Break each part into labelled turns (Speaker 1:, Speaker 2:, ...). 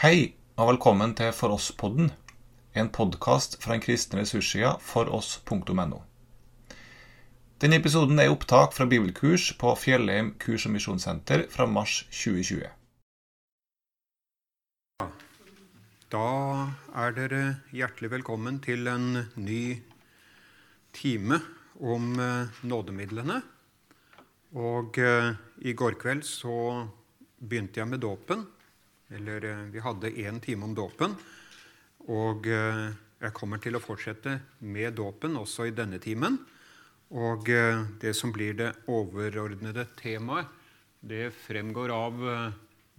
Speaker 1: Hei, og velkommen til For oss-podden, en podkast fra den kristne ressurssida foross.no. Denne episoden er opptak fra bibelkurs på Fjellheim kurs- og misjonssenter fra mars 2020.
Speaker 2: Da er dere hjertelig velkommen til en ny time om eh, nådemidlene. Og eh, i går kveld så begynte jeg med dåpen. Eller eh, vi hadde én time om dåpen. Og eh, jeg kommer til å fortsette med dåpen også i denne timen. Og eh, det som blir det overordnede temaet, det fremgår av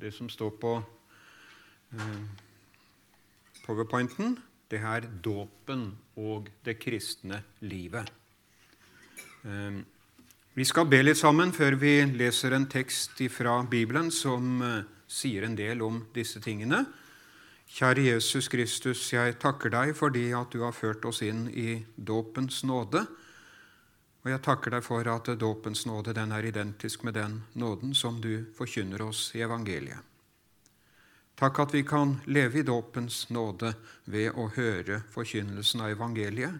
Speaker 2: det som står på powerpointen. Det er dåpen og det kristne livet. Vi skal be litt sammen før vi leser en tekst fra Bibelen som sier en del om disse tingene. Kjære Jesus Kristus, jeg takker deg fordi at du har ført oss inn i dåpens nåde. Og jeg takker deg for at dåpens nåde den er identisk med den nåden som du forkynner oss i evangeliet. Takk at vi kan leve i dåpens nåde ved å høre forkynnelsen av evangeliet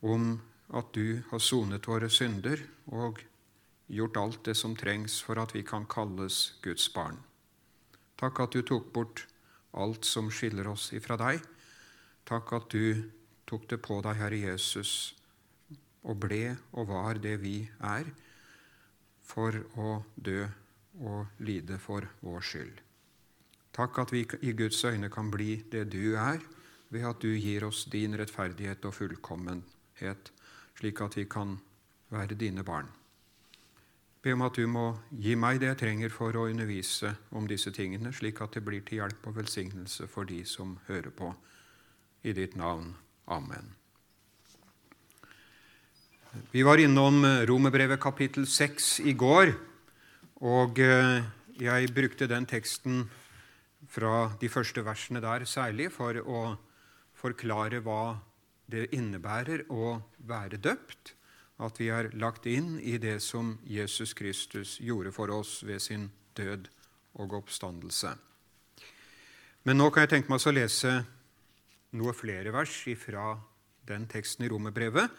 Speaker 2: om at du har sonet våre synder og gjort alt det som trengs for at vi kan kalles Guds barn. Takk at du tok bort alt som skiller oss ifra deg. Takk at du tok det på deg, Herre Jesus, og ble og var det vi er, for å dø og lide for vår skyld. Takk at vi i Guds øyne kan bli det du er, ved at du gir oss din rettferdighet og fullkommenhet, slik at vi kan være dine barn. Be om at du må gi meg det jeg trenger for å undervise om disse tingene, slik at det blir til hjelp og velsignelse for de som hører på. I ditt navn. Amen. Vi var innom Romerbrevet kapittel 6 i går, og eh, jeg brukte den teksten fra de første versene der særlig for å forklare hva det innebærer å være døpt, at vi er lagt inn i det som Jesus Kristus gjorde for oss ved sin død og oppstandelse. Men nå kan jeg tenke meg å lese noe flere vers fra den teksten i Romerbrevet.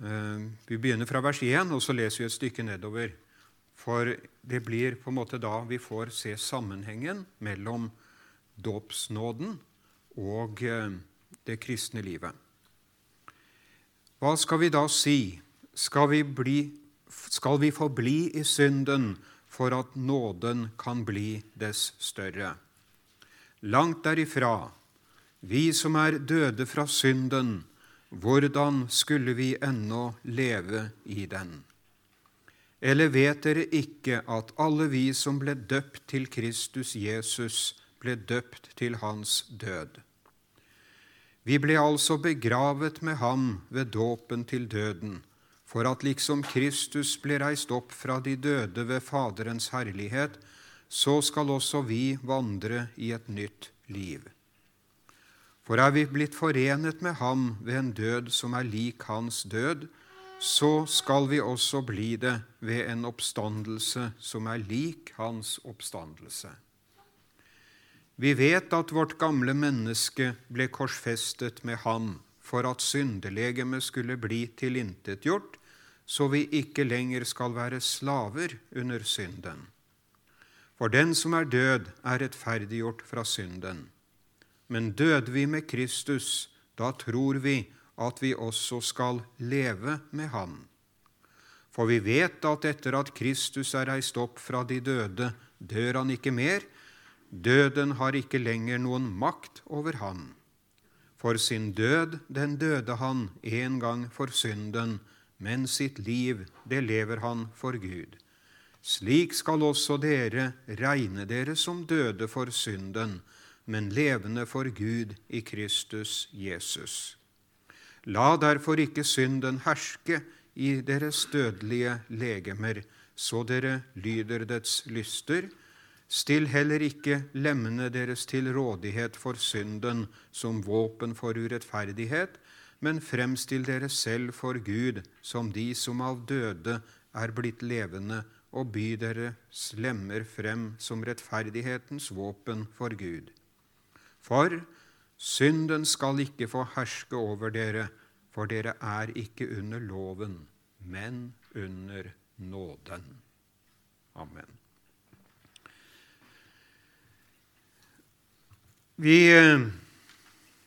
Speaker 2: Eh, vi begynner fra vers 1, og så leser vi et stykke nedover. For det blir på en måte da vi får se sammenhengen mellom dåpsnåden og eh, det kristne livet. Hva skal vi da si? Skal vi, bli, skal vi forbli i synden for at nåden kan bli dess større? Langt derifra. Vi som er døde fra synden, hvordan skulle vi ennå leve i den? Eller vet dere ikke at alle vi som ble døpt til Kristus Jesus, ble døpt til hans død? Vi ble altså begravet med ham ved dåpen til døden, for at liksom Kristus ble reist opp fra de døde ved Faderens herlighet, så skal også vi vandre i et nytt liv. For er vi blitt forenet med ham ved en død som er lik hans død, så skal vi også bli det ved en oppstandelse som er lik hans oppstandelse. Vi vet at vårt gamle menneske ble korsfestet med ham for at syndelegemet skulle bli tilintetgjort, så vi ikke lenger skal være slaver under synden. For den som er død, er rettferdiggjort fra synden. Men døde vi med Kristus, da tror vi at vi også skal leve med Han. For vi vet at etter at Kristus er reist opp fra de døde, dør han ikke mer, Døden har ikke lenger noen makt over han. For sin død, den døde han en gang for synden, men sitt liv, det lever han for Gud. Slik skal også dere regne dere som døde for synden, men levende for Gud i Kristus Jesus. La derfor ikke synden herske i deres dødelige legemer, så dere lyder dets lyster, Still heller ikke lemmene deres til rådighet for synden som våpen for urettferdighet, men fremstill dere selv for Gud som de som av døde er blitt levende, og by dere slemmer frem som rettferdighetens våpen for Gud. For synden skal ikke få herske over dere, for dere er ikke under loven, men under nåden. Amen. Vi, eh,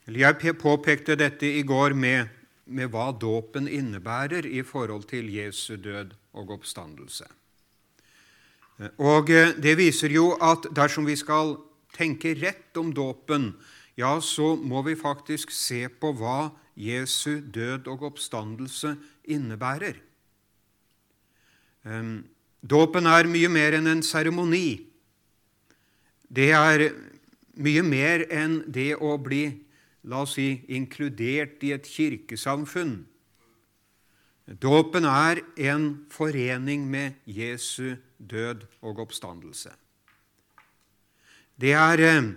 Speaker 2: jeg påpekte dette i går med, med hva dåpen innebærer i forhold til Jesu død og oppstandelse. Og eh, Det viser jo at dersom vi skal tenke rett om dåpen, ja, så må vi faktisk se på hva Jesu død og oppstandelse innebærer. Dåpen er mye mer enn en seremoni. Det er mye mer enn det å bli la oss si, inkludert i et kirkesamfunn. Dåpen er en forening med Jesu død og oppstandelse. Det er eh,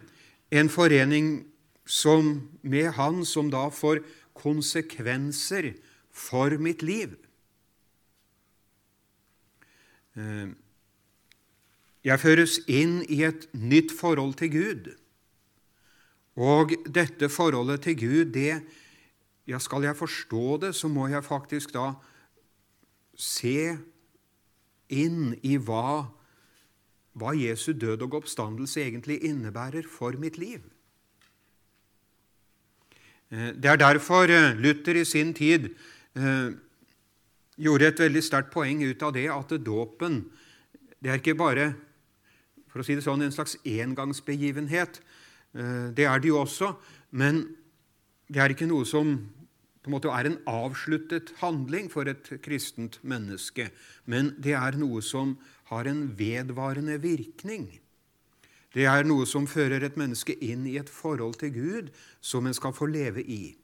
Speaker 2: en forening som, med Han som da får konsekvenser for mitt liv. Eh, jeg føres inn i et nytt forhold til Gud. Og dette forholdet til Gud, det ja, Skal jeg forstå det, så må jeg faktisk da se inn i hva, hva Jesu død og oppstandelse egentlig innebærer for mitt liv. Eh, det er derfor eh, Luther i sin tid eh, gjorde et veldig sterkt poeng ut av det at dåpen det er ikke bare for å si det sånn, en slags engangsbegivenhet, det er det jo også, men det er ikke noe som på en måte er en avsluttet handling for et kristent menneske, men det er noe som har en vedvarende virkning. Det er noe som fører et menneske inn i et forhold til Gud som en skal få leve i,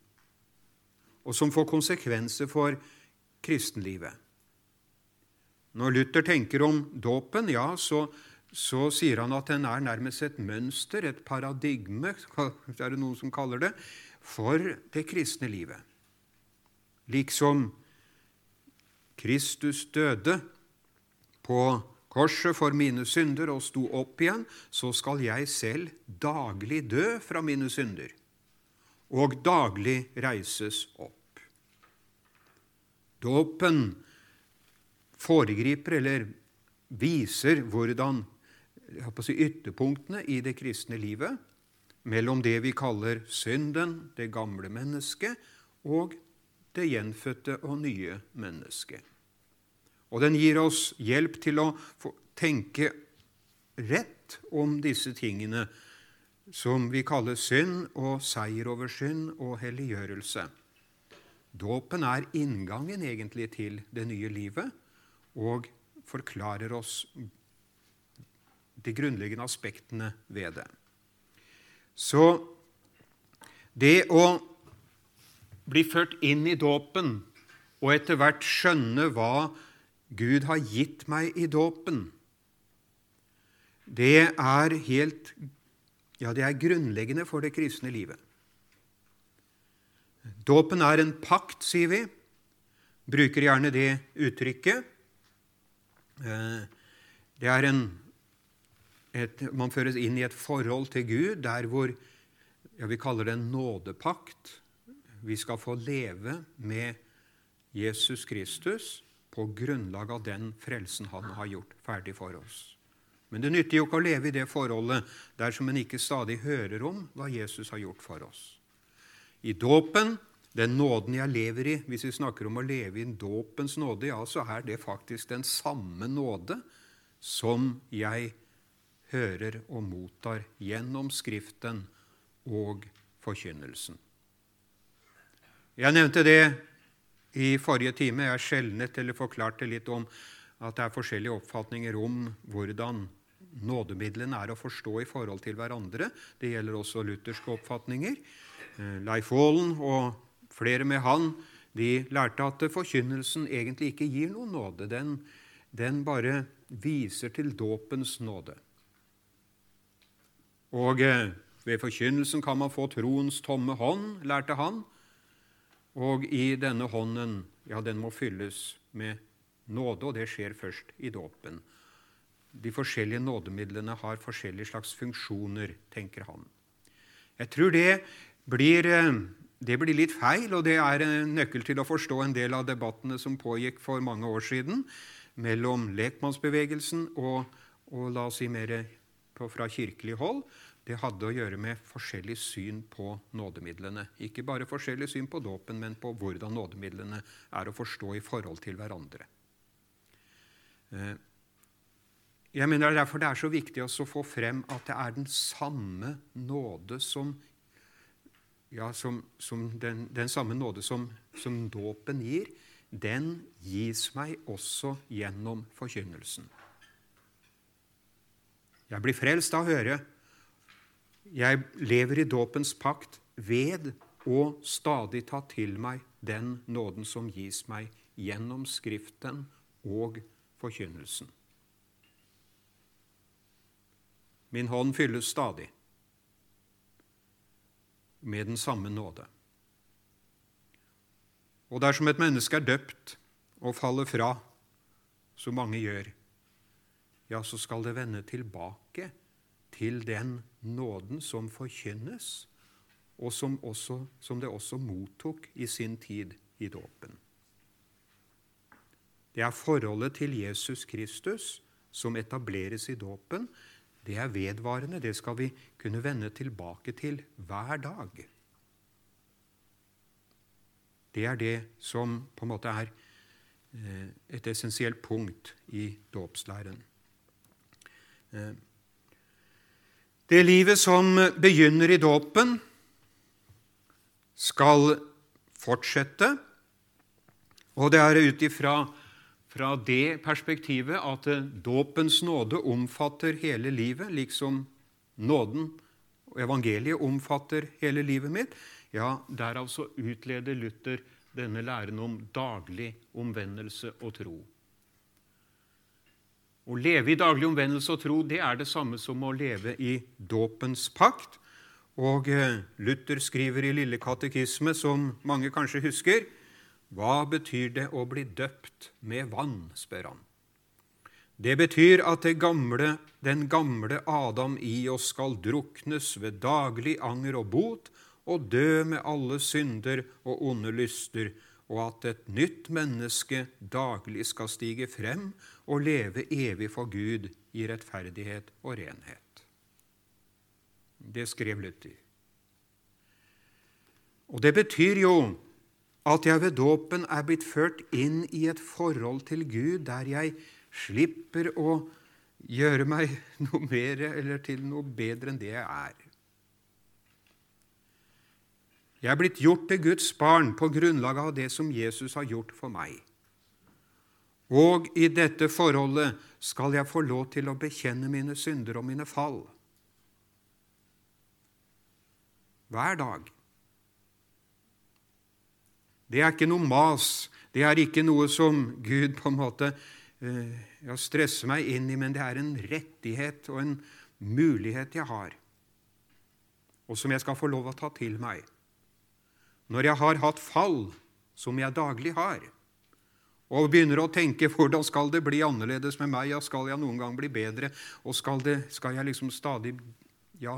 Speaker 2: og som får konsekvenser for kristenlivet. Når Luther tenker om dåpen, ja, så så sier han at den er nærmest et mønster, et paradigme, er det noen som kaller det, for det kristne livet. Liksom Kristus døde på korset for mine synder og sto opp igjen, så skal jeg selv daglig dø fra mine synder og daglig reises opp. Dåpen foregriper eller viser hvordan si, ytterpunktene i det kristne livet mellom det vi kaller synden, det gamle mennesket, og det gjenfødte og nye mennesket. Og den gir oss hjelp til å tenke rett om disse tingene som vi kaller synd og seier over synd og helliggjørelse. Dåpen er inngangen egentlig til det nye livet og forklarer oss de grunnleggende aspektene ved det. Så det å bli ført inn i dåpen og etter hvert skjønne hva Gud har gitt meg i dåpen, det er helt Ja, det er grunnleggende for det kristne livet. Dåpen er en pakt, sier vi. Bruker gjerne det uttrykket. Eh, det er en et, man føres inn i et forhold til Gud der hvor ja, vi kaller det en nådepakt. Vi skal få leve med Jesus Kristus på grunnlag av den frelsen han har gjort ferdig for oss. Men det nytter jo ikke å leve i det forholdet dersom en ikke stadig hører om hva Jesus har gjort for oss. I dåpen, den nåden jeg lever i Hvis vi snakker om å leve i dåpens nåde, ja, så er det faktisk den samme nåde som jeg hører og mottar gjennom Skriften og forkynnelsen. Jeg nevnte det i forrige time. Jeg skjelnet eller forklarte litt om at det er forskjellige oppfatninger om hvordan nådemidlene er å forstå i forhold til hverandre. Det gjelder også lutherske oppfatninger. Eh, Leif Aalen og flere med han de lærte at forkynnelsen egentlig ikke gir noen nåde. Den, den bare viser til dåpens nåde. Og eh, ved forkynnelsen kan man få troens tomme hånd, lærte han. Og i denne hånden, ja, den må fylles med nåde, og det skjer først i dåpen. De forskjellige nådemidlene har forskjellige slags funksjoner, tenker han. Jeg tror det blir, eh, det blir litt feil, og det er en nøkkel til å forstå en del av debattene som pågikk for mange år siden mellom lekmannsbevegelsen og, og la oss si mer på, fra kirkelig hold. Det hadde å gjøre med forskjellig syn på nådemidlene. Ikke bare forskjellig syn på dåpen, men på hvordan nådemidlene er å forstå i forhold til hverandre. Eh, jeg mener det er Derfor det er så viktig å få frem at det er den samme nåde som ja, som, som den, den, samme nåde som, som dåpen gir, den gis meg også gjennom forkynnelsen. Jeg blir frelst av å høre. Jeg lever i dåpens pakt ved å stadig ta til meg den nåden som gis meg gjennom Skriften og forkynnelsen. Min hånd fylles stadig med den samme nåde. Og dersom et menneske er døpt og faller fra, som mange gjør, ja, så skal det vende tilbake til den nåden som forkynnes, og som, også, som det også mottok i sin tid i dåpen. Det er forholdet til Jesus Kristus som etableres i dåpen. Det er vedvarende. Det skal vi kunne vende tilbake til hver dag. Det er det som på en måte er eh, et essensielt punkt i dåpslæren. Eh, det livet som begynner i dåpen, skal fortsette. Og det er ut ifra fra det perspektivet at dåpens nåde omfatter hele livet, liksom nåden og evangeliet omfatter hele livet mitt. Ja, derav så utleder Luther denne læren om daglig omvendelse og tro. Å leve i daglig omvendelse og tro det er det samme som å leve i dåpens pakt. Og eh, Luther skriver i Lille katekisme, som mange kanskje husker, hva betyr det å bli døpt med vann? spør han. Det betyr at det gamle, den gamle Adam i oss skal druknes ved daglig anger og bot og dø med alle synder og onde lyster, og at et nytt menneske daglig skal stige frem og leve evig for Gud i rettferdighet og renhet. Det skrev Luther. Og det betyr jo at jeg ved dåpen er blitt ført inn i et forhold til Gud der jeg slipper å gjøre meg noe mer eller til noe bedre enn det jeg er. Jeg er blitt gjort til Guds barn på grunnlag av det som Jesus har gjort for meg. Og i dette forholdet skal jeg få lov til å bekjenne mine synder og mine fall. Hver dag. Det er ikke noe mas. Det er ikke noe som Gud på en måte eh, ja, stresser meg inn i, men det er en rettighet og en mulighet jeg har, og som jeg skal få lov å ta til meg når jeg har hatt fall, som jeg daglig har, og begynner å tenke hvordan skal det bli annerledes med meg, ja, skal jeg noen gang bli bedre, og skal, det, skal jeg liksom stadig ja,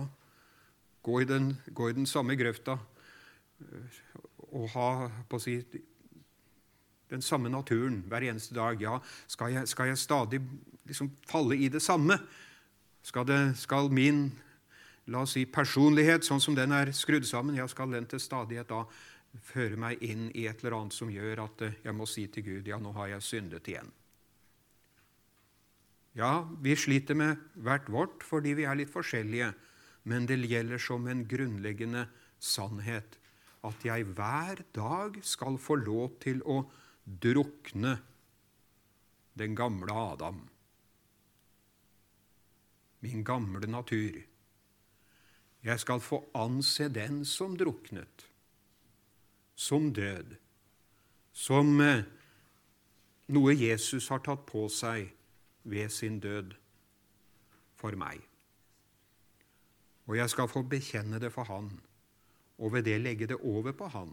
Speaker 2: gå i den, gå i den samme grøfta øh, og ha på å si, den samme naturen hver eneste dag? Ja, skal jeg, skal jeg stadig liksom falle i det samme? Skal, det, skal min la oss si, personlighet, sånn som den er skrudd sammen, ja, skal den til stadighet da føre meg inn i et eller annet som gjør at eh, jeg må si til Gud ja, nå har jeg syndet igjen. Ja, vi sliter med hvert vårt fordi vi er litt forskjellige, men det gjelder som en grunnleggende sannhet at jeg hver dag skal få lov til å drukne den gamle Adam, min gamle natur. Jeg skal få anse den som druknet, som død, som eh, noe Jesus har tatt på seg ved sin død for meg. Og jeg skal få bekjenne det for Han, og ved det legge det over på Han.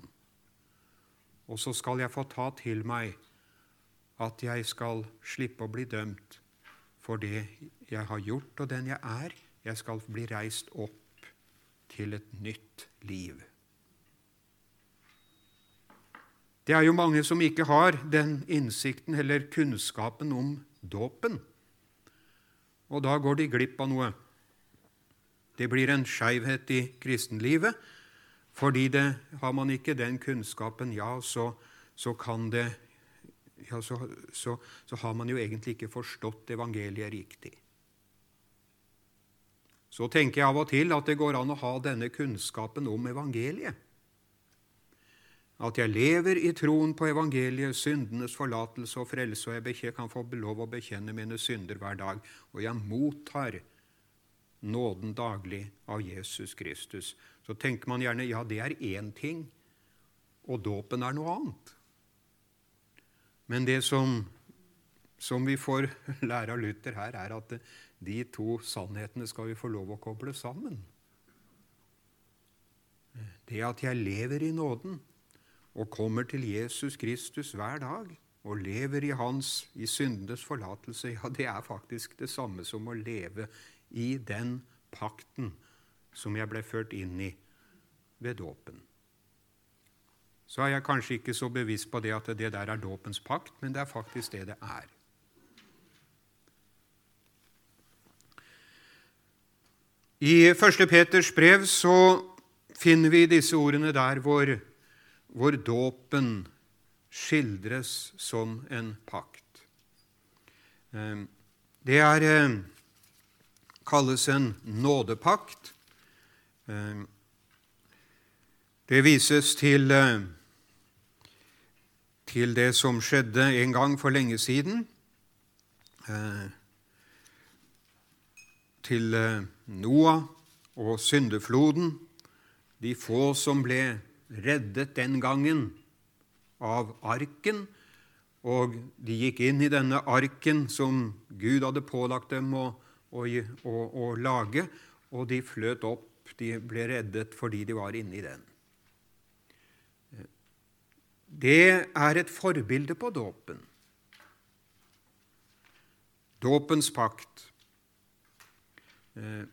Speaker 2: Og så skal jeg få ta til meg at jeg skal slippe å bli dømt for det jeg har gjort, og den jeg er. Jeg skal bli reist opp til et nytt liv. Det er jo mange som ikke har den innsikten eller kunnskapen om dåpen. Og da går de glipp av noe. Det blir en skeivhet i kristenlivet, fordi det, har man ikke den kunnskapen, ja, så, så kan det ja, så, så, så har man jo egentlig ikke forstått evangeliet riktig. Så tenker jeg av og til at det går an å ha denne kunnskapen om evangeliet. At jeg lever i troen på evangeliet, syndenes forlatelse og frelse, og jeg kan få lov å bekjenne mine synder hver dag, og jeg mottar nåden daglig av Jesus Kristus. Så tenker man gjerne ja, det er én ting, og dåpen er noe annet. Men det som, som vi får lære av Luther her, er at de to sannhetene skal vi få lov å koble sammen. Det at jeg lever i nåden og kommer til Jesus Kristus hver dag og lever i hans i syndenes forlatelse, ja, det er faktisk det samme som å leve i den pakten som jeg ble ført inn i ved dåpen så er jeg kanskje ikke så bevisst på det at det der er dåpens pakt, men det er faktisk det det er. I 1. Peters brev så finner vi disse ordene der hvor, hvor dåpen skildres som en pakt. Eh, det er, eh, kalles en nådepakt. Eh, det vises til til det som skjedde en gang for lenge siden. Til Noah og syndefloden, de få som ble reddet den gangen av arken. Og de gikk inn i denne arken som Gud hadde pålagt dem å, å, å, å lage, og de fløt opp. De ble reddet fordi de var inne i den det er et forbilde på dåpen. Dåpens pakt. Eh,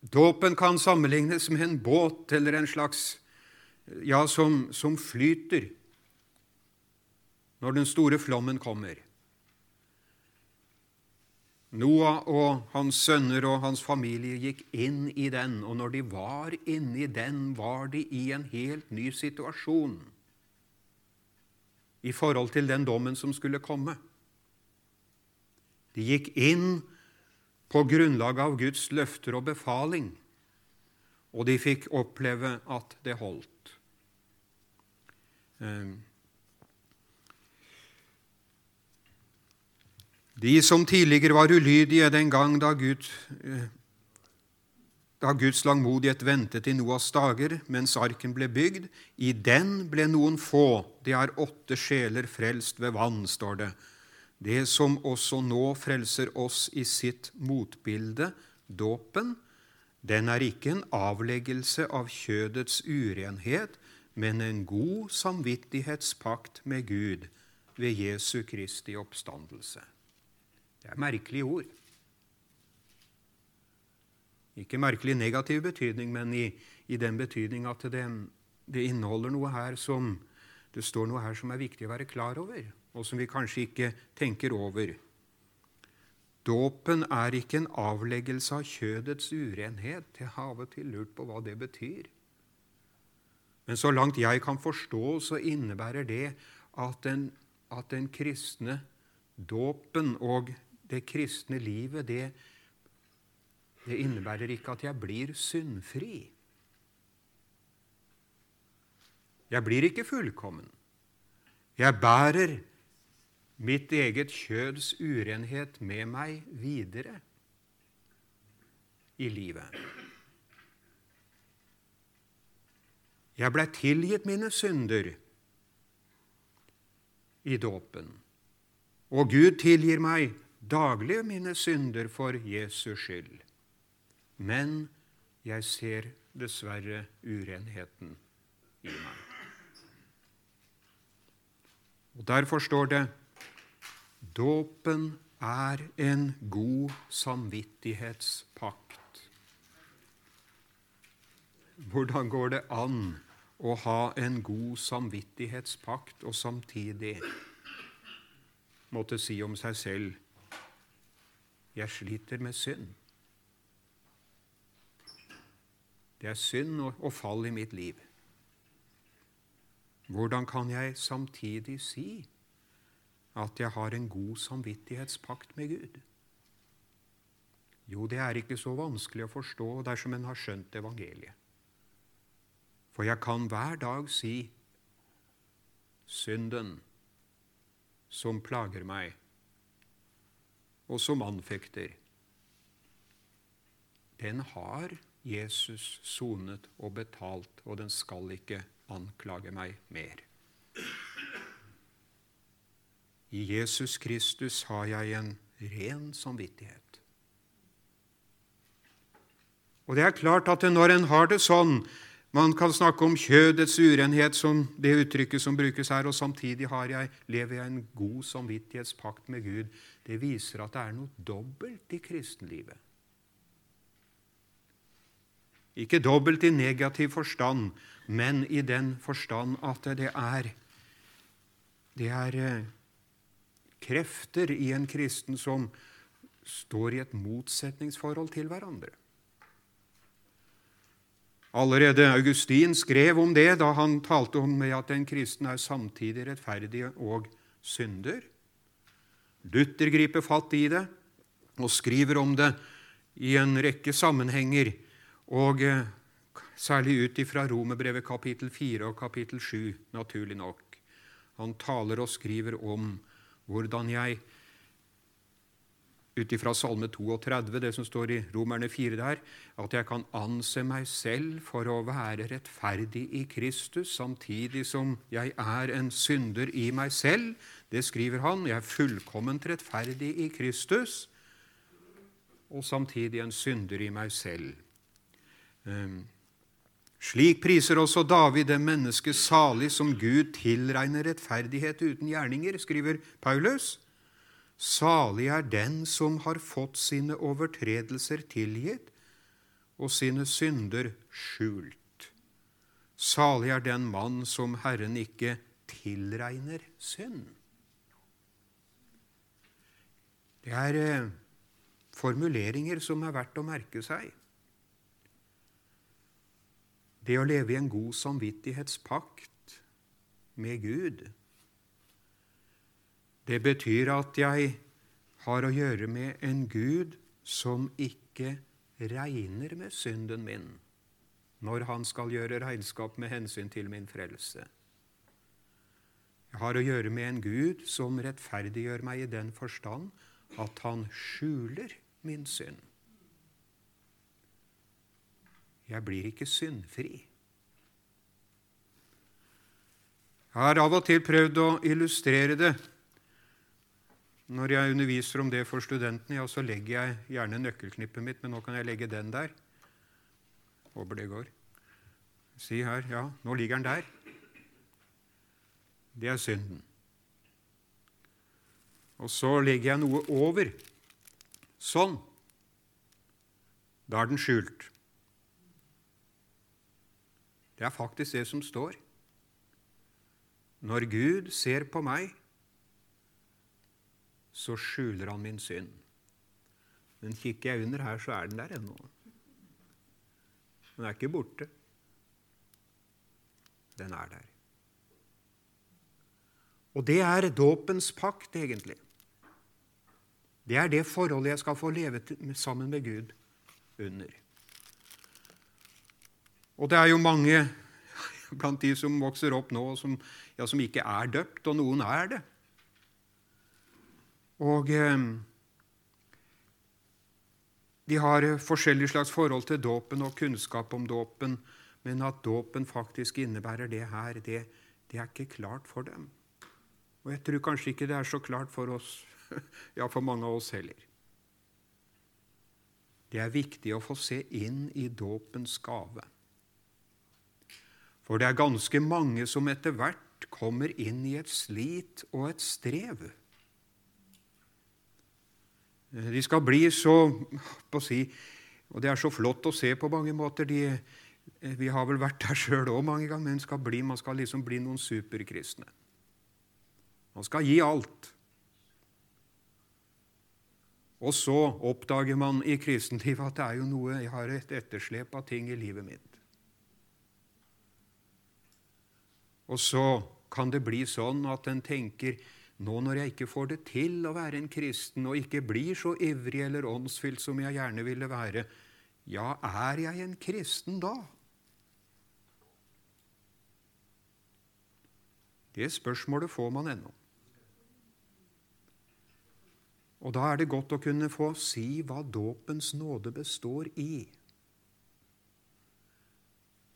Speaker 2: dåpen kan sammenlignes med en båt eller en slags Ja, som, som flyter når den store flommen kommer. Noah og hans sønner og hans familie gikk inn i den, og når de var inne i den, var de i en helt ny situasjon i forhold til den dommen som skulle komme. De gikk inn på grunnlag av Guds løfter og befaling, og de fikk oppleve at det holdt. Ehm. De som tidligere var ulydige den gang da Gud eh, da Guds langmodighet ventet i Noas dager mens arken ble bygd. I den ble noen få, det er åtte sjeler, frelst ved vann, står det. Det som også nå frelser oss i sitt motbilde, dåpen, den er ikke en avleggelse av kjødets urenhet, men en god samvittighetspakt med Gud ved Jesu Kristi oppstandelse. Det er merkelige ord. Ikke merkelig negativ betydning, men i, i den betydning at det, det, inneholder noe her som det står noe her som er viktig å være klar over, og som vi kanskje ikke tenker over. Dåpen er ikke en avleggelse av kjødets urenhet. Jeg har av og til lurt på hva det betyr. Men så langt jeg kan forstå, så innebærer det at den, at den kristne dåpen og det kristne livet, det, det innebærer ikke at jeg blir syndfri. Jeg blir ikke fullkommen. Jeg bærer mitt eget kjøds urenhet med meg videre i livet. Jeg blei tilgitt mine synder i dåpen, og Gud tilgir meg daglig mine synder for Jesus skyld men jeg ser dessverre urenheten i meg. Og Derfor står det dåpen er en god samvittighetspakt. hvordan går det an å ha en god samvittighetspakt og samtidig måtte si om seg selv 'Jeg sliter med synd'. Det er synd og fall i mitt liv. Hvordan kan jeg samtidig si at jeg har en god samvittighetspakt med Gud? Jo, det er ikke så vanskelig å forstå dersom en har skjønt evangeliet. For jeg kan hver dag si synden som plager meg, og som anfekter, den har Jesus sonet og betalt, og den skal ikke anklage meg mer. I Jesus Kristus har jeg en ren samvittighet. Og det er klart at når en har det sånn Man kan snakke om kjødets urenhet, som det uttrykket som brukes her, og samtidig jeg, lever jeg en god samvittighetspakt med Gud. Det viser at det er noe dobbelt i kristenlivet. Ikke dobbelt i negativ forstand, men i den forstand at det er, det er eh, krefter i en kristen som står i et motsetningsforhold til hverandre. Allerede Augustin skrev om det da han talte om at en kristen er samtidig rettferdig og synder. Luther griper fatt i det og skriver om det i en rekke sammenhenger og eh, særlig ut ifra Romerbrevet kapittel 4 og kapittel 7, naturlig nok. Han taler og skriver om hvordan jeg ut ifra Salme 32, det som står i Romerne 4 der, at jeg kan anse meg selv for å være rettferdig i Kristus, samtidig som jeg er en synder i meg selv. Det skriver han. Jeg er fullkomment rettferdig i Kristus, og samtidig en synder i meg selv. Um, slik priser også David det mennesket salig som Gud tilregner rettferdighet uten gjerninger, skriver Paulus. Salig er den som har fått sine overtredelser tilgitt og sine synder skjult. Salig er den mann som Herren ikke tilregner synd. Det er eh, formuleringer som er verdt å merke seg. Det å leve i en god samvittighetspakt med Gud, det betyr at jeg har å gjøre med en Gud som ikke regner med synden min når han skal gjøre regnskap med hensyn til min frelse. Jeg har å gjøre med en Gud som rettferdiggjør meg i den forstand at han skjuler min synd. Jeg blir ikke syndfri. Jeg har av og til prøvd å illustrere det. Når jeg underviser om det for studentene, ja, så legger jeg gjerne nøkkelknippet mitt, men nå kan jeg legge den der. Håper det går. Si her ja, nå ligger den der. Det er synden. Og så legger jeg noe over. Sånn. Da er den skjult. Det er faktisk det som står. Når Gud ser på meg, så skjuler han min synd. Men kikker jeg under her, så er den der ennå. Den er ikke borte. Den er der. Og det er dåpens pakt, egentlig. Det er det forholdet jeg skal få leve sammen med Gud under. Og det er jo mange blant de som vokser opp nå, som, ja, som ikke er døpt, og noen er det. Og eh, de har forskjellig slags forhold til dåpen og kunnskap om dåpen, men at dåpen faktisk innebærer det her, det, det er ikke klart for dem. Og jeg tror kanskje ikke det er så klart for oss, ja, for mange av oss heller. Det er viktig å få se inn i dåpens gave. For det er ganske mange som etter hvert kommer inn i et slit og et strev. De skal bli så på å si, Og det er så flott å se på mange måter. De, Eh, vi har vel vært der sjøl òg mange ganger, men skal bli, man skal liksom bli noen superkristne. Man skal gi alt. Og så oppdager man i kristenlivet at det er jo noe Jeg har et etterslep av ting i livet mitt. Og så kan det bli sånn at en tenker nå når jeg ikke får det til å være en kristen, og ikke blir så ivrig eller åndsfylt som jeg gjerne ville være, ja, er jeg en kristen da? Det spørsmålet får man ennå. Og da er det godt å kunne få si hva dåpens nåde består i.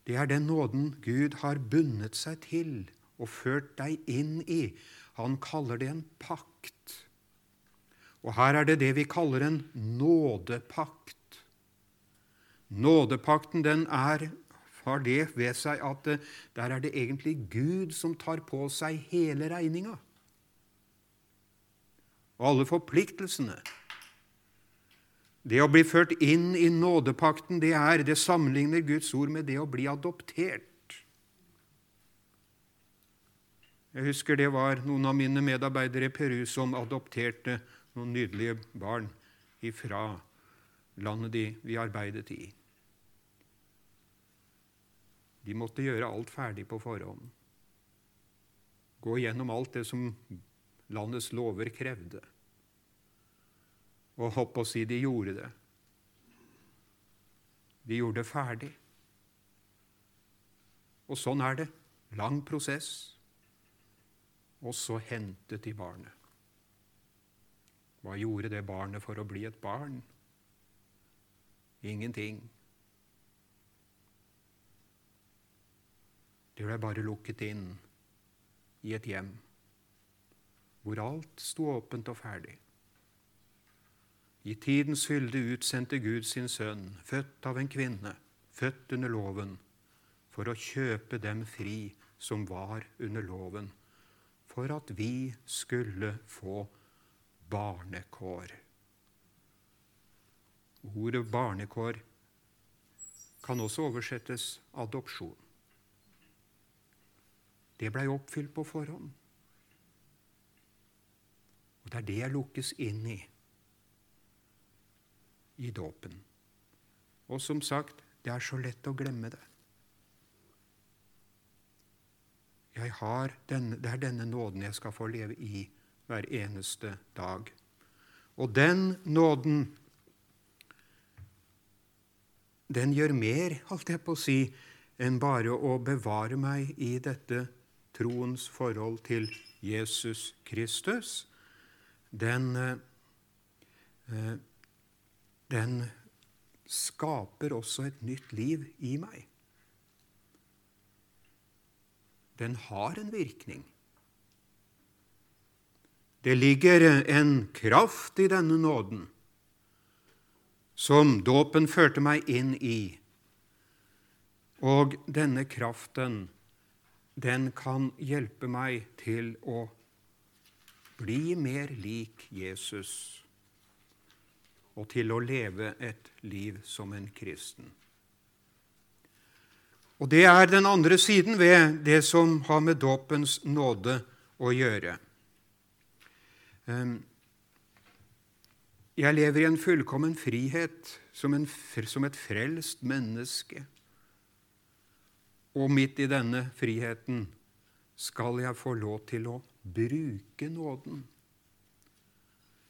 Speaker 2: Det er den nåden Gud har bundet seg til og ført deg inn i. Han kaller det en pakt. Og her er det det vi kaller en nådepakt. Nådepakten den er, har det ved seg at eh, der er det egentlig Gud som tar på seg hele regninga og alle forpliktelsene. Det å bli ført inn i nådepakten, det er, det sammenligner Guds ord med det å bli adoptert. Jeg husker det var noen av mine medarbeidere i Peru som adopterte noen nydelige barn ifra landet de, vi arbeidet i. De måtte gjøre alt ferdig på forhånd. Gå gjennom alt det som landets lover krevde. Og hopp og si de gjorde det. De gjorde det ferdig. Og sånn er det. Lang prosess. Og så hentet de barnet. Hva gjorde det barnet for å bli et barn? Ingenting. Det ble bare lukket inn i et hjem hvor alt sto åpent og ferdig. I tidens fylde utsendte Gud sin sønn, født av en kvinne, født under loven, for å kjøpe dem fri som var under loven, for at vi skulle få barnekår. Ordet barnekår kan også oversettes adopsjon. Det blei oppfylt på forhånd. Og det er det jeg lukkes inn i i dåpen. Og som sagt, det er så lett å glemme det. Denne, det er denne nåden jeg skal få leve i hver eneste dag. Og den nåden, den gjør mer, holdt jeg på å si, enn bare å bevare meg i dette troens forhold til Jesus Kristus den, eh, den skaper også et nytt liv i meg. Den har en virkning. Det ligger en kraft i denne nåden som dåpen førte meg inn i. Og denne kraften, den kan hjelpe meg til å bli mer lik Jesus og til å leve et liv som en kristen. Og Det er den andre siden ved det som har med dåpens nåde å gjøre. Ehm, jeg lever i en fullkommen frihet som, en, som et frelst menneske. Og midt i denne friheten skal jeg få lov til å bruke nåden,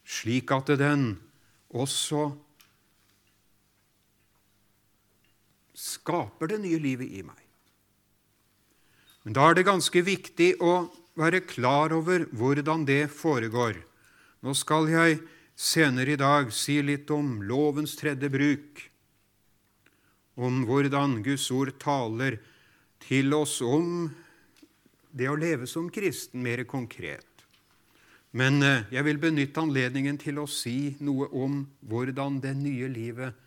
Speaker 2: slik at den også skaper det nye livet i meg. Men da er det ganske viktig å være klar over hvordan det foregår. Nå skal jeg senere i dag si litt om lovens tredje bruk, om hvordan Guds ord taler til oss om det å leve som kristen mer konkret. Men eh, jeg vil benytte anledningen til å si noe om hvordan det nye livet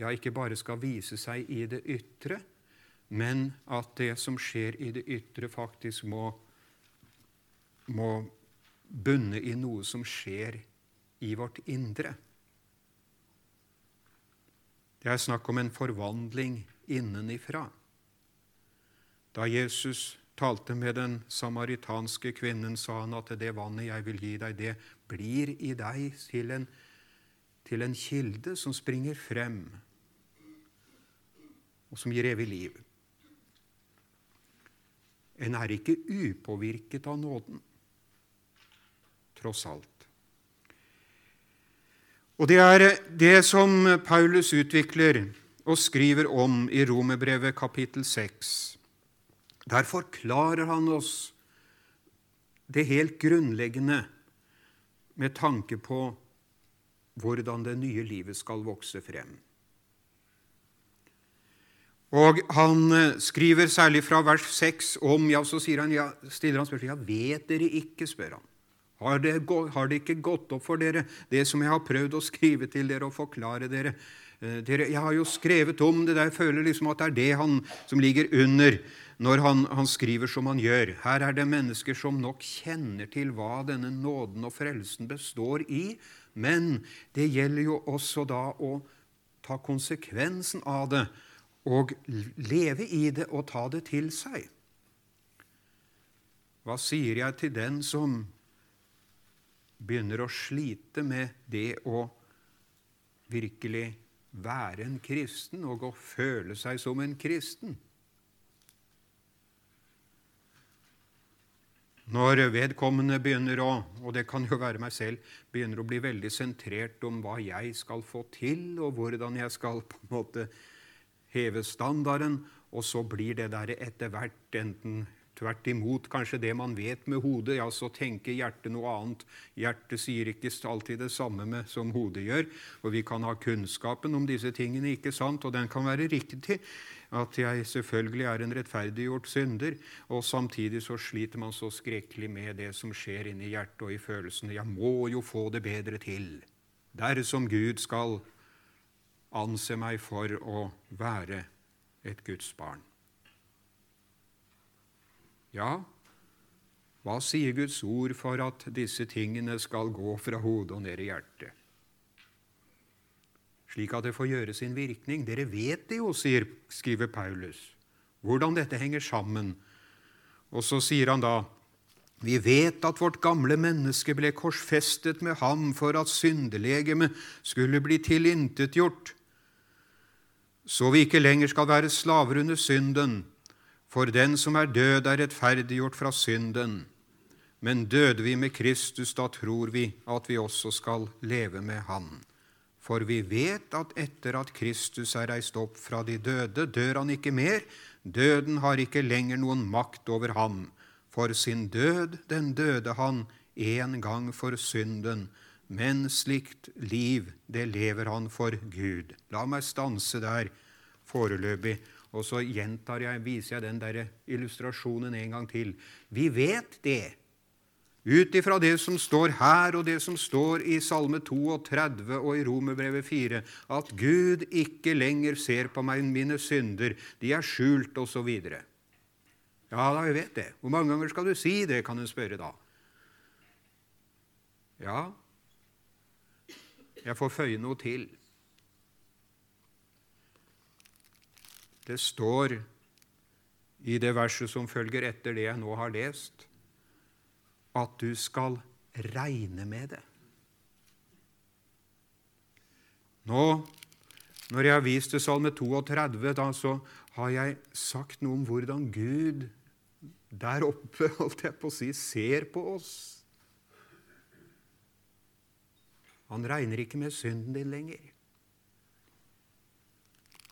Speaker 2: ja, ikke bare skal vise seg i det ytre, men at det som skjer i det ytre, faktisk må, må bunne i noe som skjer i vårt indre. Det er snakk om en forvandling innenifra. Da Jesus talte med den samaritanske kvinnen, sa han at det vannet jeg vil gi deg, det blir i deg til en, til en kilde som springer frem, og som gir evig liv. En er ikke upåvirket av nåden, tross alt. Og det er det som Paulus utvikler og skriver om i Romerbrevet kapittel 6. Der forklarer han oss det helt grunnleggende med tanke på hvordan det nye livet skal vokse frem. Og Han eh, skriver særlig fra vers 6 om ja, Så han, ja, stiller han spørsmål ja, vet dere ikke, spør han. Har det, har det, ikke gått opp for dere, det som jeg har prøvd å skrive til dere og forklare dere? Eh, dere jeg har jo skrevet om det, der jeg føler liksom at det er det han som ligger under når han, han, skriver som han gjør. Her er det mennesker som nok kjenner til hva denne nåden og frelsen består i, men det gjelder jo også da å ta konsekvensen av det og leve i det og ta det til seg. Hva sier jeg til den som begynner å slite med det å virkelig være en kristen og å føle seg som en kristen. Når vedkommende begynner å og det kan jo være meg selv, begynner å bli veldig sentrert om hva jeg skal få til, og hvordan jeg skal på en måte heve standarden, og så blir det der etter hvert enten Tvert imot, kanskje det man vet med hodet, ja, så tenker hjertet noe annet. Hjertet sier ikke alltid det samme med, som hodet gjør. Og vi kan ha kunnskapen om disse tingene, ikke sant? og den kan være riktig. At jeg selvfølgelig er en rettferdiggjort synder, og samtidig så sliter man så skrekkelig med det som skjer inni hjertet og i følelsene. Jeg må jo få det bedre til. Dersom Gud skal anse meg for å være et Guds barn. Ja, hva sier Guds ord for at disse tingene skal gå fra hodet og ned i hjertet? Slik at det får gjøre sin virkning. Dere vet det jo, sier, skriver Paulus, hvordan dette henger sammen. Og så sier han da vi vet at vårt gamle menneske ble korsfestet med ham for at syndelegemet skulle bli tilintetgjort, så vi ikke lenger skal være slaver under synden, for den som er død, er rettferdiggjort fra synden. Men døde vi med Kristus, da tror vi at vi også skal leve med Han. For vi vet at etter at Kristus er reist opp fra de døde, dør han ikke mer. Døden har ikke lenger noen makt over ham. For sin død, den døde han en gang for synden. Men slikt liv, det lever han for Gud. La meg stanse der foreløpig og så gjentar jeg, viser jeg den der illustrasjonen en gang til. Vi vet det, ut ifra det som står her, og det som står i Salme 32 og i Romerbrevet 4, at Gud ikke lenger ser på meg mine synder, de er skjult, osv. Ja da, jeg vet det. Hvor mange ganger skal du si det, kan hun spørre da. Ja, jeg får føye noe til. Det står i det verset som følger etter det jeg nå har lest, at du skal regne med det. Nå, når jeg har vist til Salme 32, da, så har jeg sagt noe om hvordan Gud der oppe holdt jeg på å si, ser på oss. Han regner ikke med synden din lenger.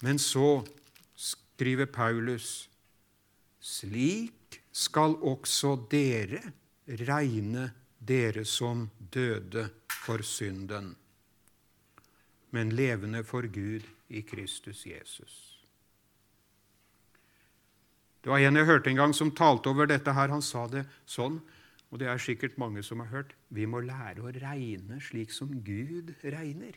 Speaker 2: Men så skriver Paulus, slik skal også dere regne dere som døde for synden, men levende for Gud i Kristus Jesus. Det var en jeg hørte en gang som talte over dette her. Han sa det sånn, og det er sikkert mange som har hørt. Vi må lære å regne slik som Gud regner.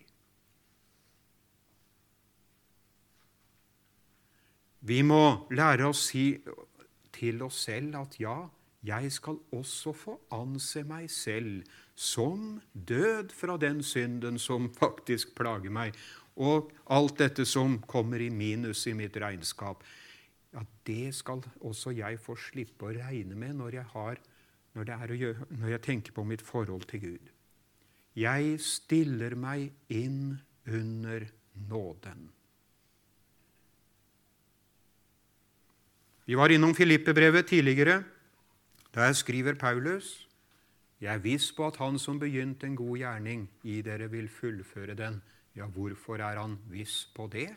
Speaker 2: Vi må lære å si til oss selv at ja, jeg skal også få anse meg selv som død fra den synden som faktisk plager meg, og alt dette som kommer i minus i mitt regnskap, ja, det skal også jeg få slippe å regne med når jeg, har, når, gjøre, når jeg tenker på mitt forhold til Gud. Jeg stiller meg inn under nåden. Vi var innom Filippe-brevet tidligere. Der skriver Paulus jeg er viss på at Han som begynte en god gjerning i dere, vil fullføre den. Ja, hvorfor er han viss på det?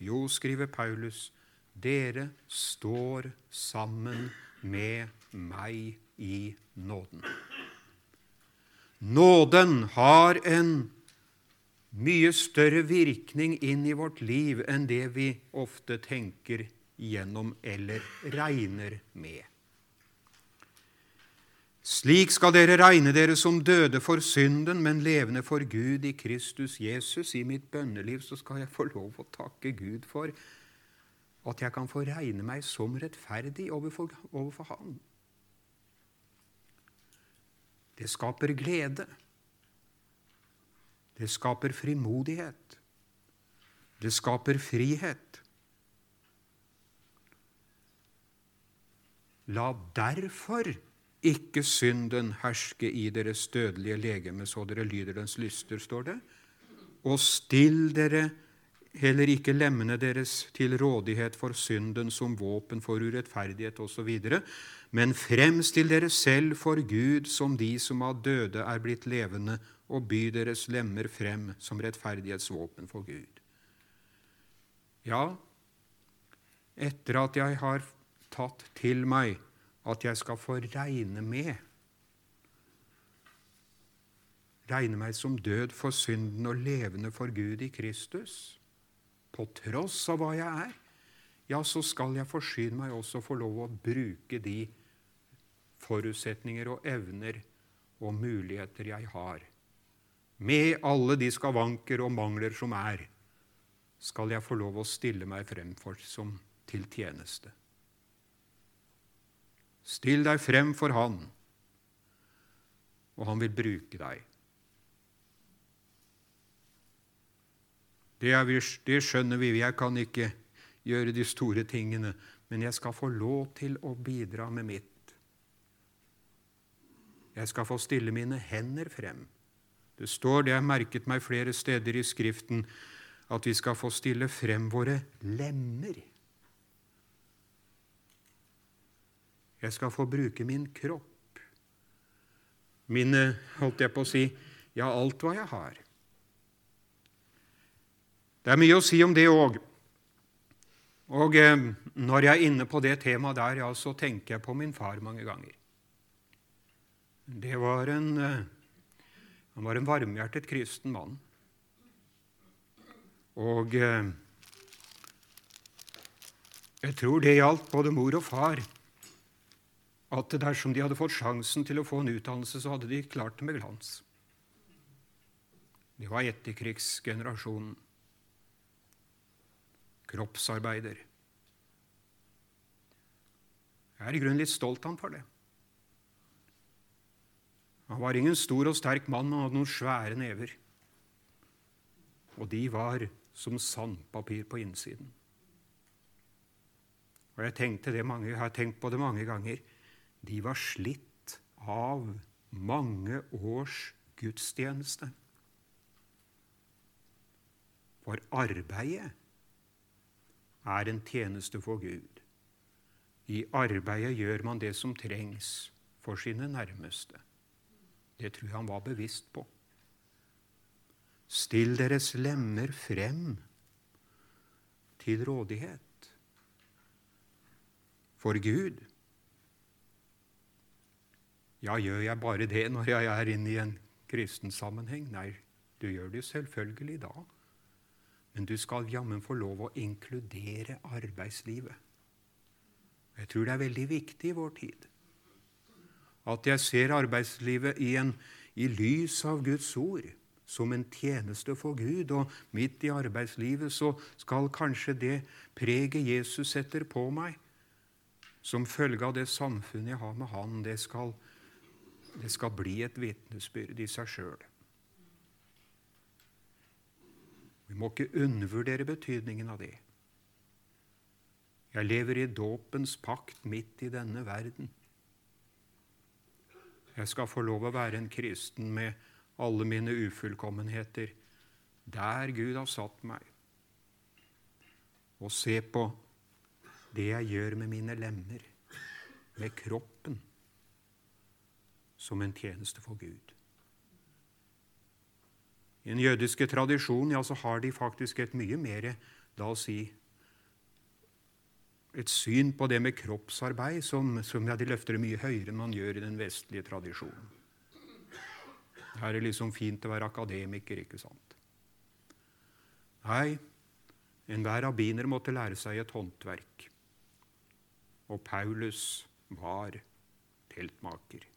Speaker 2: Jo, skriver Paulus, dere står sammen med meg i nåden. Nåden har en mye større virkning inn i vårt liv enn det vi ofte tenker gjennom eller regner med. Slik skal dere regne dere som døde for synden, men levende for Gud i Kristus Jesus. I mitt bønneliv så skal jeg få lov å takke Gud for at jeg kan få regne meg som rettferdig overfor, overfor Han. Det skaper glede. Det skaper frimodighet. Det skaper frihet. La derfor ikke synden herske i deres dødelige legeme, så dere lyder dens lyster, står det. Og still dere heller ikke lemmene deres til rådighet for synden som våpen for urettferdighet osv., men fremstill dere selv for Gud som de som av døde er blitt levende, og by deres lemmer frem som rettferdighetsvåpen for Gud. Ja, etter at jeg har tatt til meg at jeg skal få regne med Regne meg som død for synden og levende for Gud i Kristus. På tross av hva jeg er, ja, så skal jeg forsyne meg også få lov å bruke de forutsetninger og evner og muligheter jeg har. Med alle de skavanker og mangler som er, skal jeg få lov å stille meg frem for som til tjeneste. Still deg frem for Han, og Han vil bruke deg. Det, er, det skjønner vi. Jeg kan ikke gjøre de store tingene, men jeg skal få lov til å bidra med mitt. Jeg skal få stille mine hender frem. Det står, det er merket meg flere steder i Skriften, at vi skal få stille frem våre lemmer. Jeg skal få bruke min kropp, mine, holdt jeg på å si, ja, alt hva jeg har. Det er mye å si om det òg. Og eh, når jeg er inne på det temaet der, ja, så tenker jeg på min far mange ganger. Det var en, eh, han var en varmhjertet kristen mann. Og eh, jeg tror det gjaldt både mor og far at dersom de hadde fått sjansen til å få en utdannelse, så hadde de klart det med glans. De var etterkrigsgenerasjonen. Kroppsarbeider. Jeg er i grunnen litt stolt av ham for det. Han var ingen stor og sterk mann, han hadde noen svære never. Og de var som sandpapir på innsiden. Og jeg, det mange, jeg har tenkt på det mange ganger de var slitt av mange års gudstjeneste. For arbeidet er en tjeneste for Gud. I arbeidet gjør man det som trengs for sine nærmeste. Det tror jeg han var bevisst på. Still deres lemmer frem til rådighet for Gud. Ja, gjør jeg bare det når jeg er inne i en kristen sammenheng? Nei, du gjør det selvfølgelig da. Men du skal jammen få lov å inkludere arbeidslivet. Jeg tror det er veldig viktig i vår tid at jeg ser arbeidslivet i, en, i lys av Guds ord, som en tjeneste for Gud. Og midt i arbeidslivet så skal kanskje det preget Jesus setter på meg, som følge av det samfunnet jeg har med Han, det skal det skal bli et vitnesbyrd i seg sjøl. Vi må ikke undervurdere betydningen av det. Jeg lever i dåpens pakt midt i denne verden. Jeg skal få lov å være en kristen med alle mine ufullkommenheter, der Gud har satt meg, og se på det jeg gjør med mine lemmer, med kroppen, som en tjeneste for Gud. I den jødiske tradisjonen ja, så har de faktisk et mye mer la oss si, et syn på det med kroppsarbeid som, som ja, de løfter mye høyere enn man gjør i den vestlige tradisjonen. Her er det liksom fint å være akademiker, ikke sant? Nei, enhver rabbiner måtte lære seg et håndverk. Og Paulus var teltmaker.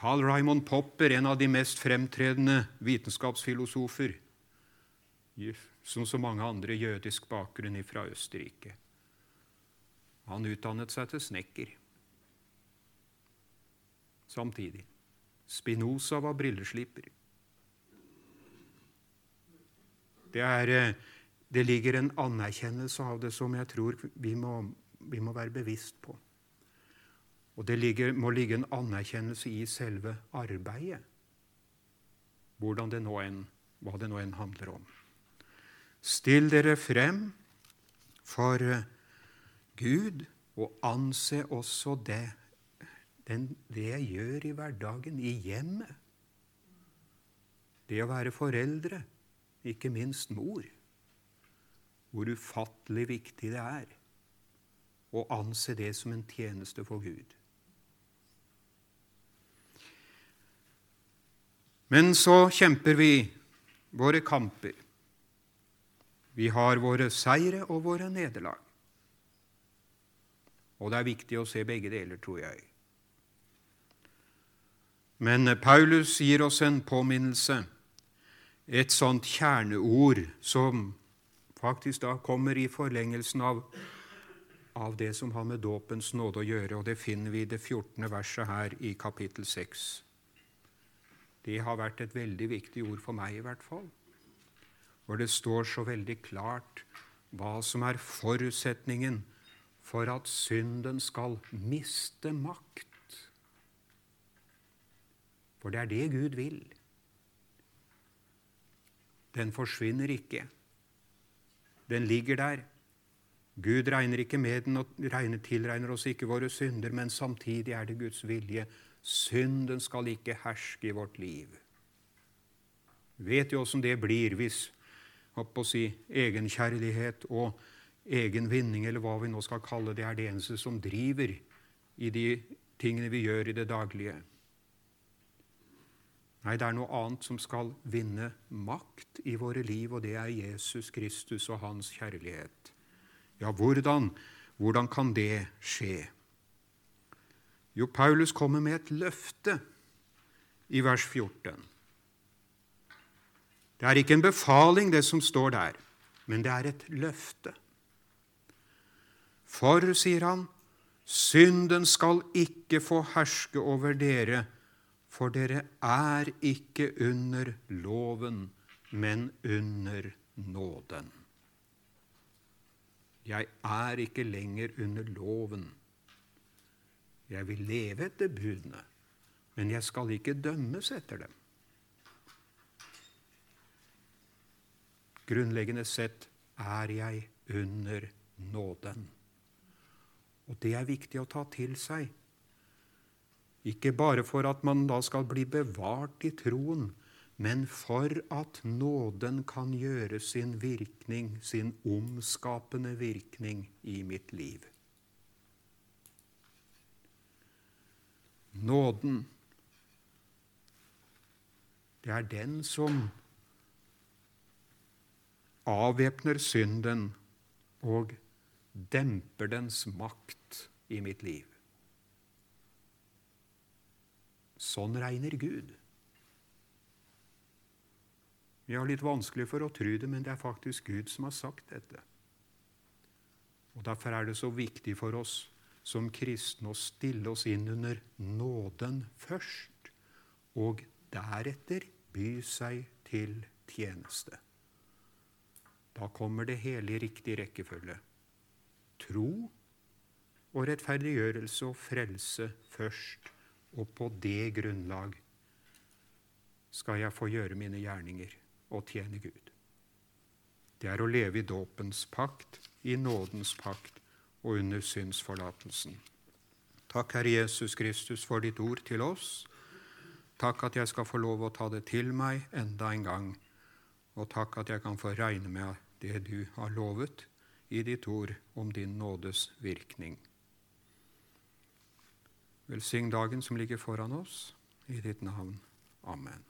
Speaker 2: Carl Raymond Popper, en av de mest fremtredende vitenskapsfilosofer, som så mange andre jødisk bakgrunn fra Østerrike. Han utdannet seg til snekker. Samtidig. Spinoza var brillesliper. Det, er, eh, det ligger en anerkjennelse av det som jeg tror vi må, vi må være bevisst på. Og det ligger, må ligge en anerkjennelse i selve arbeidet, hvordan det nå enn, hva det nå enn handler om. Still dere frem for eh, Gud, og anse også det, den, det jeg gjør i hverdagen, i hjemmet. Det å være foreldre, ikke minst mor. Hvor ufattelig viktig det er å anse det som en tjeneste for Gud. Men så kjemper vi våre kamper. Vi har våre seire og våre nederlag. Og det er viktig å se begge deler, tror jeg. Men Paulus gir oss en påminnelse, et sånt kjerneord som faktisk da kommer i forlengelsen av, av det som har med dåpens nåde å gjøre, og det finner vi i det 14. verset her i kapittel 6. Det har vært et veldig viktig ord for meg, i hvert fall hvor det står så veldig klart hva som er forutsetningen for at synden skal miste makt. For det er det Gud vil. Den forsvinner ikke. Den ligger der. Gud regner ikke med den og regner, tilregner oss ikke våre synder, men samtidig er det Guds vilje. Synden skal ikke herske i vårt liv. Vet jo åssen det blir hvis å si, egenkjærlighet og egen vinning, eller hva vi nå skal kalle det, er det eneste som driver i de tingene vi gjør i det daglige. Nei, det er noe annet som skal vinne makt i våre liv, og det er Jesus Kristus og hans kjærlighet. Ja, hvordan, hvordan kan det skje? Jo, Paulus kommer med et løfte i vers 14. Det er ikke en befaling, det som står der, men det er et løfte. For, sier han, synden skal ikke få herske over dere, for dere er ikke under loven, men under nåden. Jeg er ikke lenger under loven. Jeg vil leve etter budene, men jeg skal ikke dømmes etter dem. Grunnleggende sett er jeg under nåden. Og det er viktig å ta til seg. Ikke bare for at man da skal bli bevart i troen, men for at nåden kan gjøre sin virkning, sin omskapende virkning, i mitt liv. Nåden, det er den som avvæpner synden og demper dens makt i mitt liv. Sånn regner Gud. Vi har litt vanskelig for å tro det, men det er faktisk Gud som har sagt dette. Og Derfor er det så viktig for oss som kristne å stille oss inn under nåden først, og deretter by seg til tjeneste. Da kommer det hele i riktig rekkefølge. Tro og rettferdiggjørelse og frelse først, og på det grunnlag skal jeg få gjøre mine gjerninger og tjene Gud. Det er å leve i dåpens pakt, i nådens pakt og under synsforlatelsen. Takk, Herre Jesus Kristus, for ditt ord til oss. Takk at jeg skal få lov å ta det til meg enda en gang. Og takk at jeg kan få regne med det du har lovet i ditt ord om din nådes virkning. Velsign dagen som ligger foran oss, i ditt navn. Amen.